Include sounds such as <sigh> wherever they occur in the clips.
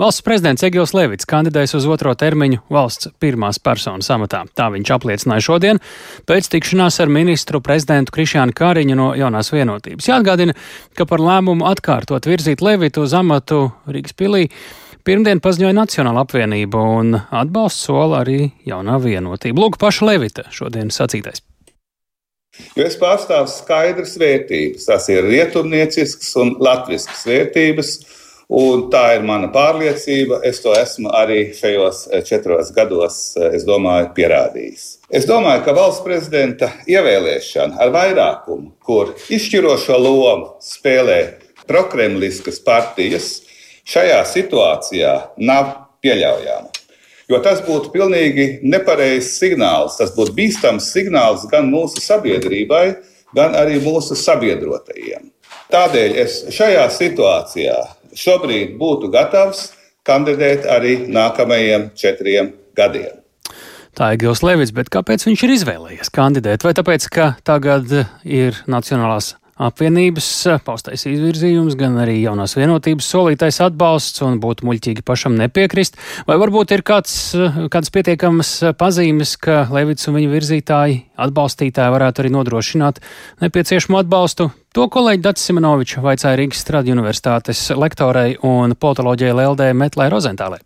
Valsts prezidents Egils Levits kandidēs uz otro termiņu valsts pirmās personas amatā. Tā viņš apliecināja šodien pēc tikšanās ar ministru prezidentu Krišānu Kāriņu no jaunās vienotības. Jāatgādina, ka par lēmumu atkārtot virzīt Levitu uz amatu Rīgas pilī Pirmdien paziņoja Nacionāla apvienība un atbalsts sola arī jaunā vienotība. Lūk, paša Levita šodien sacītais. Jo es pārstāvu skaidras vērtības. Tas ir rietumniecisks un latvisks vērtības. Un tā ir mana pārliecība. Es to esmu arī šajos eh, četros gados, eh, es domāju, pierādījis. Es domāju, ka valsts prezidenta ievēlēšana ar vairākumu, kur izšķirošo lomu spēlē prokremliskas partijas, šajā situācijā nav pieļaujama. Jo tas būtu pilnīgi nepareizs signāls. Tas būtu bīstams signāls gan mūsu sabiedrībai, gan arī mūsu sabiedrotajiem. Tādēļ es šajā situācijā šobrīd būtu gatavs kandidēt arī nākamajiem četriem gadiem. Tā ir Gils Levits, bet kāpēc viņš ir izvēlējies kandidēt? Vai tāpēc, ka tagad ir Nacionālās apvienības paustais izvirzījums, gan arī jaunās vienotības solītais atbalsts, un būtu muļķīgi pašam nepiekrist? Vai varbūt ir kāds, kādas pietiekamas pazīmes, ka Levits un viņa virzītāji, atbalstītāji varētu arī nodrošināt nepieciešamo atbalstu To kolēģi Dats Simonovičs vaicāja Rīgas Stradiņu universitātes lektorei un politoloģijai Leldē Metlē Rozentālē.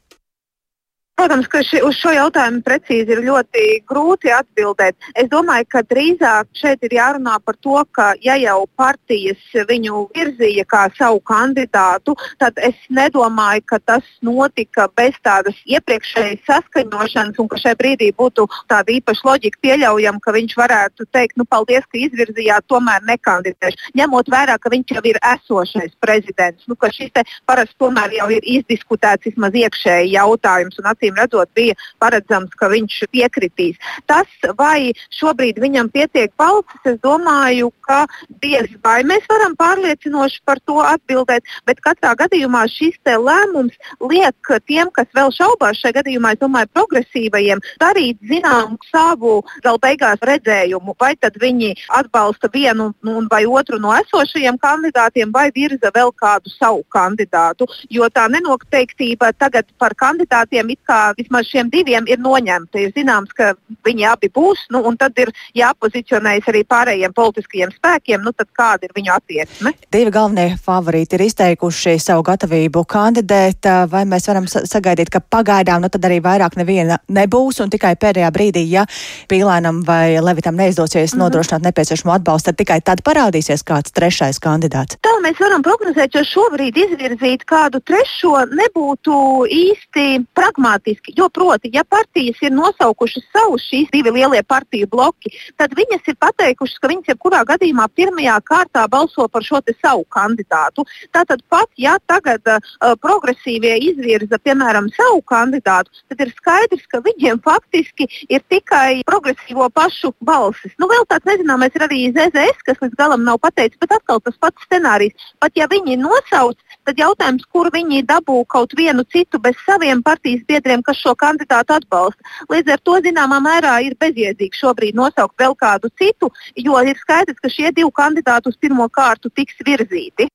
Protams, ka ši, uz šo jautājumu precīzi ir ļoti grūti atbildēt. Es domāju, ka drīzāk šeit ir jārunā par to, ka ja jau partijas viņu virzīja kā savu kandidātu, tad es nedomāju, ka tas notika bez tādas iepriekšējas saskaņošanas un ka šai brīdī būtu tāda īpaša loģika pieļaujama, ka viņš varētu teikt, nu, paldies, ka izvirzījāt, tomēr nekandidēšu. Ņemot vērā, ka viņš jau ir esošais prezidents, nu, ka šis parasti tomēr jau ir izdiskutēts vismaz iekšēji jautājums. Un, acīm redzot, bija paredzams, ka viņš piekritīs. Tas, vai šobrīd viņam pietiek balsis, es domāju, ka diez vai mēs varam pārliecinoši par to atbildēt, bet katrā gadījumā šis lēmums liek tiem, kas vēl šaubās šajā gadījumā, es domāju, progresīvajiem, darīt zinām savu vēl beigās redzējumu, vai tad viņi atbalsta vienu vai otru no esošajiem kandidātiem, vai virza vēl kādu savu kandidātu. Jo tā nenoteiktība tagad par kandidātiem it kā vismaz šiem diviem ir noņemta. Ir zināms, ka viņi abi būs, nu, un tad ir jāpozicionējas arī pārējiem politiskajiem spēkiem, nu, kāda ir viņu attieksme. Divi galvenie favorīti ir izteikuši savu gatavību kandidēt, vai mēs varam sagaidīt, ka pagaidām nu, tad arī vairāk neviena nebūs, un tikai pēdējā brīdī, ja Pīlēnam vai Levitam neizdosies mm -hmm. nodrošināt nepieciešamo atbalstu, tad tikai tad parādīsies kāds trešais kandidāts. Tā mēs varam prognozēt, jo šobrīd izvirzīt kādu trešo nebūtu īsti pragmātiski politiski. Jo proti, ja partijas ir nosaukušas savus šīs divi lielie partiju bloki, tad viņas ir pateikušas, ka viņas jebkurā gadījumā pirmajā kārtā balso par šo savu kandidātu. Tātad pat, ja tagad uh, progresīvie izvirza, piemēram, savu kandidātu, tad ir skaidrs, ka viņiem faktiski ir tikai progresīvo pašu balsis. Nu, vēl tāds nezināmais ir arī ZZS, kas līdz galam nav pateicis, bet atkal tas pats scenārijs. Pat ja viņi nosauc, tad jautājums, kur viņi dabū kaut vienu citu bez saviem partijas biedriem, kas šo kandidātu atbalsta. Līdz ar to zināmā mērā ir bezjēdzīgi šobrīd nosaukt vēl kādu citu, jo ir skaidrs, ka šie divi kandidāti uz pirmo kārtu tiks virzīti.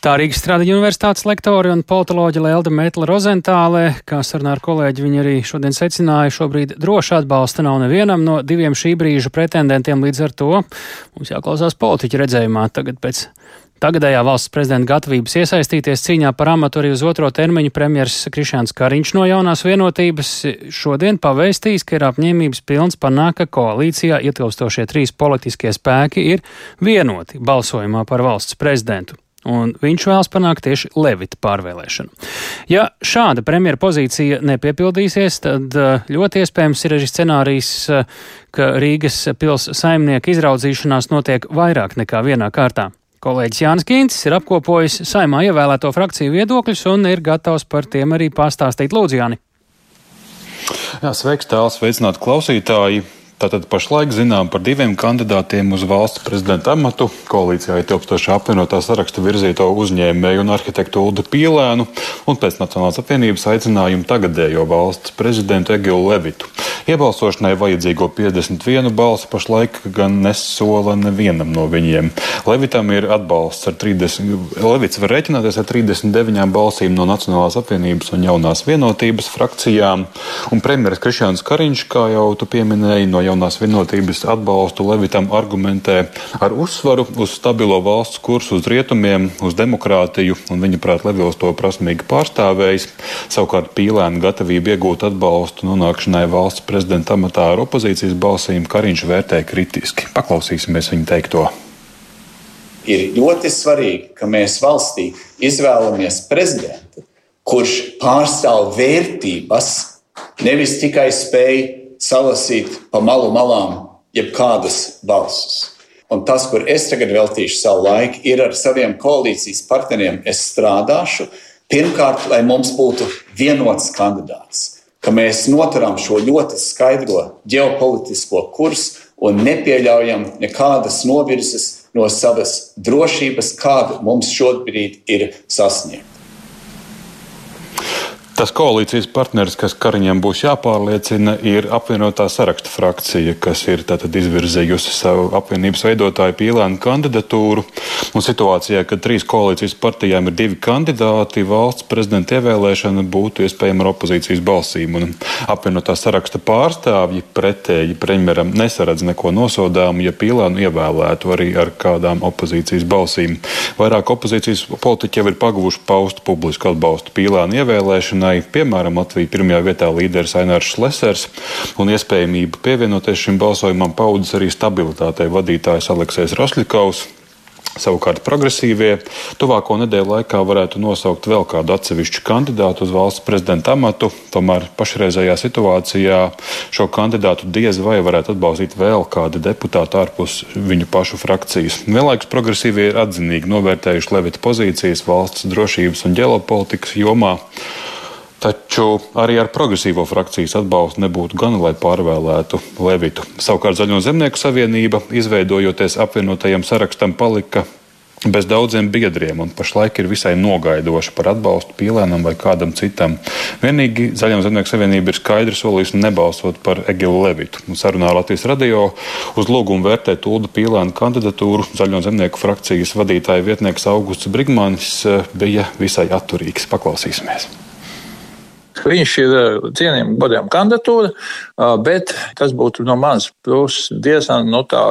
Tā Rīgas Stradiņa universitātes lektori un politoloģi Lelda Mētla Rozentālē, kā sarunā ar kolēģi, viņi arī šodien secināja, šobrīd droši atbalsta nav nevienam no diviem šī brīža pretendentiem, līdz ar to mums jāklausās politiķa redzējumā tagad pēc Tagadējā valsts prezidenta gatavības iesaistīties cīņā par amatu arī uz otro termiņu premjeras Krišāns Kariņš no jaunās vienotības šodien pavēstījis, ka ir apņēmības pilns panākt, ka koalīcijā ietilstošie trīs politiskie spēki ir vienoti balsojumā par valsts prezidentu. Un viņš vēlas panākt tieši Levita pārvēlēšanu. Ja šāda premjera pozīcija nepiepildīsies, tad eh, ļoti iespējams ir arī scenārijs, eh, ka Rīgas pils saimnieka izraudzīšanās notiek vairāk nekā vienā kārtā. Kolēģis Jānis Kīncis ir apkopojis saimā ievēlēto frakciju viedokļus un ir gatavs par tiem arī pastāstīt Lūdzu, Jāni. Jā, sveiks, tēls, sveicināt klausītāji! Tātad pašlaik zinām par diviem kandidātiem uz valsts prezidenta amatu. Koalīcijā ietilpstošā apvienotā saraksta virzīto uzņēmēju un arhitektu Uldu Pīlēnu un pēc Nacionālās apvienības aicinājumu tagadējo valsts prezidentu Egilu Levitu. Iebalsošanai vajadzīgo 51 balsi pašlaik gan nesola nevienam no viņiem. Levitam ir atbalsts ar 30, Levits var rēķināties ar 39 balsīm no Nacionālās apvienības un jaunās vienotības frakcijām, un premjeras Krišāns Kariņš, kā jau tu pieminēji, no jaunās vienotības atbalstu Levitam argumentē ar uzsvaru uz stabilo valsts kursu uz rietumiem, uz demokrātiju, un viņa prāt Levils to prasmīgi pārstāvējis. Savukārt pīlēna gatavība iegūt atbalstu nonākšanai valsts prezidenta amatā ar opozīcijas balsīm Kariņš vērtē kritiski. Paklausīsimies viņa teikto. Ir ļoti svarīgi, ka mēs valstī izvēlamies prezidentu, kurš pārstāv vērtības, nevis tikai spēj salasīt pa malu malām jebkādas balsis. Un tas, kur es tagad veltīšu savu laiku, ir ar saviem koalīcijas partneriem. Es strādāšu pirmkārt, lai mums būtu vienots kandidāts, ka mēs noturam šo ļoti skaidro ģeopolitisko kursu un nepieļaujam nekādas novirzes no savas drošības, kāda mums šobrīd ir sasniegta. Tas koalīcijas partneris, kas Kariņam būs jāpārliecina, ir apvienotā saraksta frakcija, kas ir izvirzījusi savu apvienības veidotāju pīlēnu kandidatūru. Un situācijā, kad trīs koalīcijas partijām ir divi kandidāti, valsts prezidenta ievēlēšana būtu iespējama ar opozīcijas balsīm. Un apvienotā saraksta pārstāvji pretēji premjeram nesaredz neko nosodāmu, ja pīlēnu ievēlētu arī ar kādām opozīcijas balsīm. Vairāk opozīcijas politiķi jau ir paguvuši paust publisku atbalstu pīlēnu ievēlēšanai piemēram, Latvija pirmajā vietā līderis Ainārs Lesers, un iespējamību pievienoties šim balsojumam paudzes arī stabilitātei vadītājs Aleksējs Rosļikovs. Savukārt progresīvie tuvāko nedēļu laikā varētu nosaukt vēl kādu atsevišķu kandidātu uz valsts prezidenta amatu. Tomēr pašreizējā situācijā šo kandidātu diez vai varētu atbalstīt vēl kādi deputāti ārpus viņu pašu frakcijas. Vienlaikus progresīvie ir atzinīgi novērtējuši Levita pozīcijas valsts drošības un ģeopolitikas jomā. Taču arī ar progresīvo frakcijas atbalstu nebūtu gana, lai pārvēlētu Levitu. Savukārt Zaļo zemnieku savienība, izveidojoties apvienotajam sarakstam, palika bez daudziem biedriem un pašlaik ir visai nogaidoša par atbalstu pīlēnam vai kādam citam. Vienīgi Zaļo zemnieku savienība ir skaidri solījusi nebalsot par Egilu Levitu. Un sarunā Latvijas radio uz lūgumu vērtēt Ulda pīlēna kandidatūru Zaļo zemnieku frakcijas vadītāja vietnieks Augusts Brigmanis eh, bija visai atturīgs. Paklausīsimies! Viņš ir eh, cienījama godējuma kandidatūra, eh, bet tas būtu no manas puses diezgan no nu, tā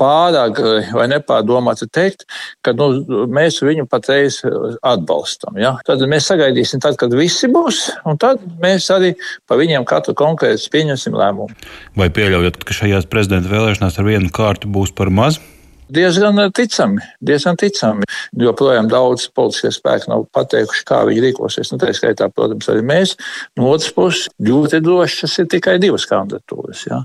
pārāk eh, vai nepārdomāti teikt, ka nu, mēs viņu patreiz atbalstam. Ja? Tad mēs sagaidīsim, tad, kad visi būs, un tad mēs arī par viņiem katru konkrēti pieņemsim lēmumu. Vai pieļaujat, ka šajās prezidenta vēlēšanās ar vienu kārtu būs par maz? Diezgan ticami, diezgan ticami. Joprojām daudz politiskie spēki nav pateikuši, kā viņi rīkosies. Nu, tā skaitā, protams, arī mēs. No otras puses, ļoti droši tas ir tikai divas kandidatūras. Ja.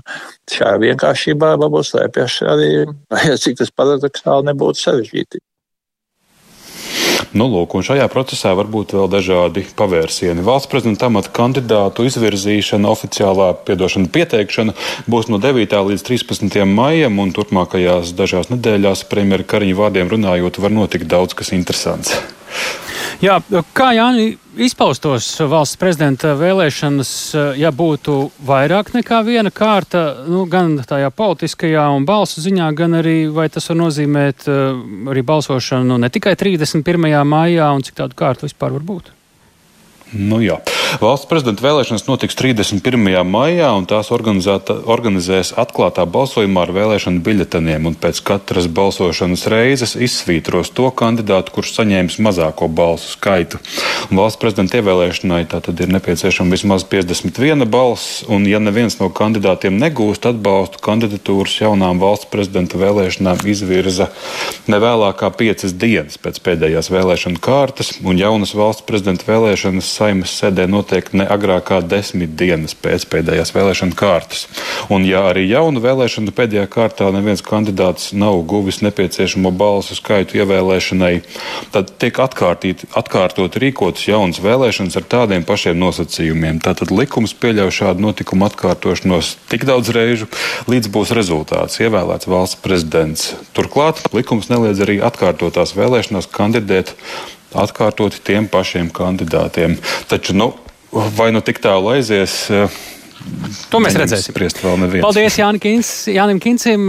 Šajā vienkāršībā varbūt slēpjas arī, <laughs> cik tas paradoxāli nebūtu sarežģīti. Nu, lūk, un šajā procesā var būt vēl dažādi pavērsieni. Valsts prezidenta amata kandidātu izvirzīšana, oficiālā piedošana pieteikšana būs no 9. līdz 13. maijam, un turpmākajās dažās nedēļās premjera Kariņa vārdiem runājot, var notikt daudz kas interesants. Jā, kā Jāni izpaustos valsts prezidenta vēlēšanas, ja būtu vairāk nekā viena kārta, nu, gan tajā politiskajā un balsu ziņā, gan arī vai tas var nozīmēt eh, arī balsošanu ne tikai 31. maijā un cik tādu kārtu vispār var būt? Nu, jā. Valsts prezidenta vēlēšanas notiks 31. maijā, un tās organizēs atklātā balsojumā ar vēlēšanu biļeteniem. Pēc katras balsošanas reizes izsvītros to kandidātu, kurš saņēmis mazāko balsu skaitu. Valsts prezidenta ievēlēšanai tātad ir nepieciešama vismaz 51 balss, un ja neviens no kandidātiem negūst atbalstu, kandidatūras jaunām valsts prezidenta vēlēšanām izvirza nevēlākā piecas dienas pēc pēdējās vēlēšana kārtas, un jaunas valsts prezidenta vēlēšanas saimas sēdē notiek ne agrāk kā desmit dienas pēc pēdējās vēlēšana kārtas. Un, ja arī jaunu vēlēšanu pēdējā kārtā neviens kandidāts nav guvis nepieciešamo balsu skaitu ievēlēšanai, tad tiek atkārtot rīkotas jaunas vēlēšanas ar tādiem pašiem nosacījumiem. Tātad likums pieļauj šādu notikumu atkārtošanos tik daudz reižu, līdz būs rezultāts ievēlēts valsts prezidents. Turklāt likums neliedz arī atkārtotās vēlēšanās kandidēt atkārtoti tiem pašiem kandidātiem. Taču, nu, vai nu tik tālu aizies? To mēs redzēsim. Paldies Jānis Kins, Jānim Kincim.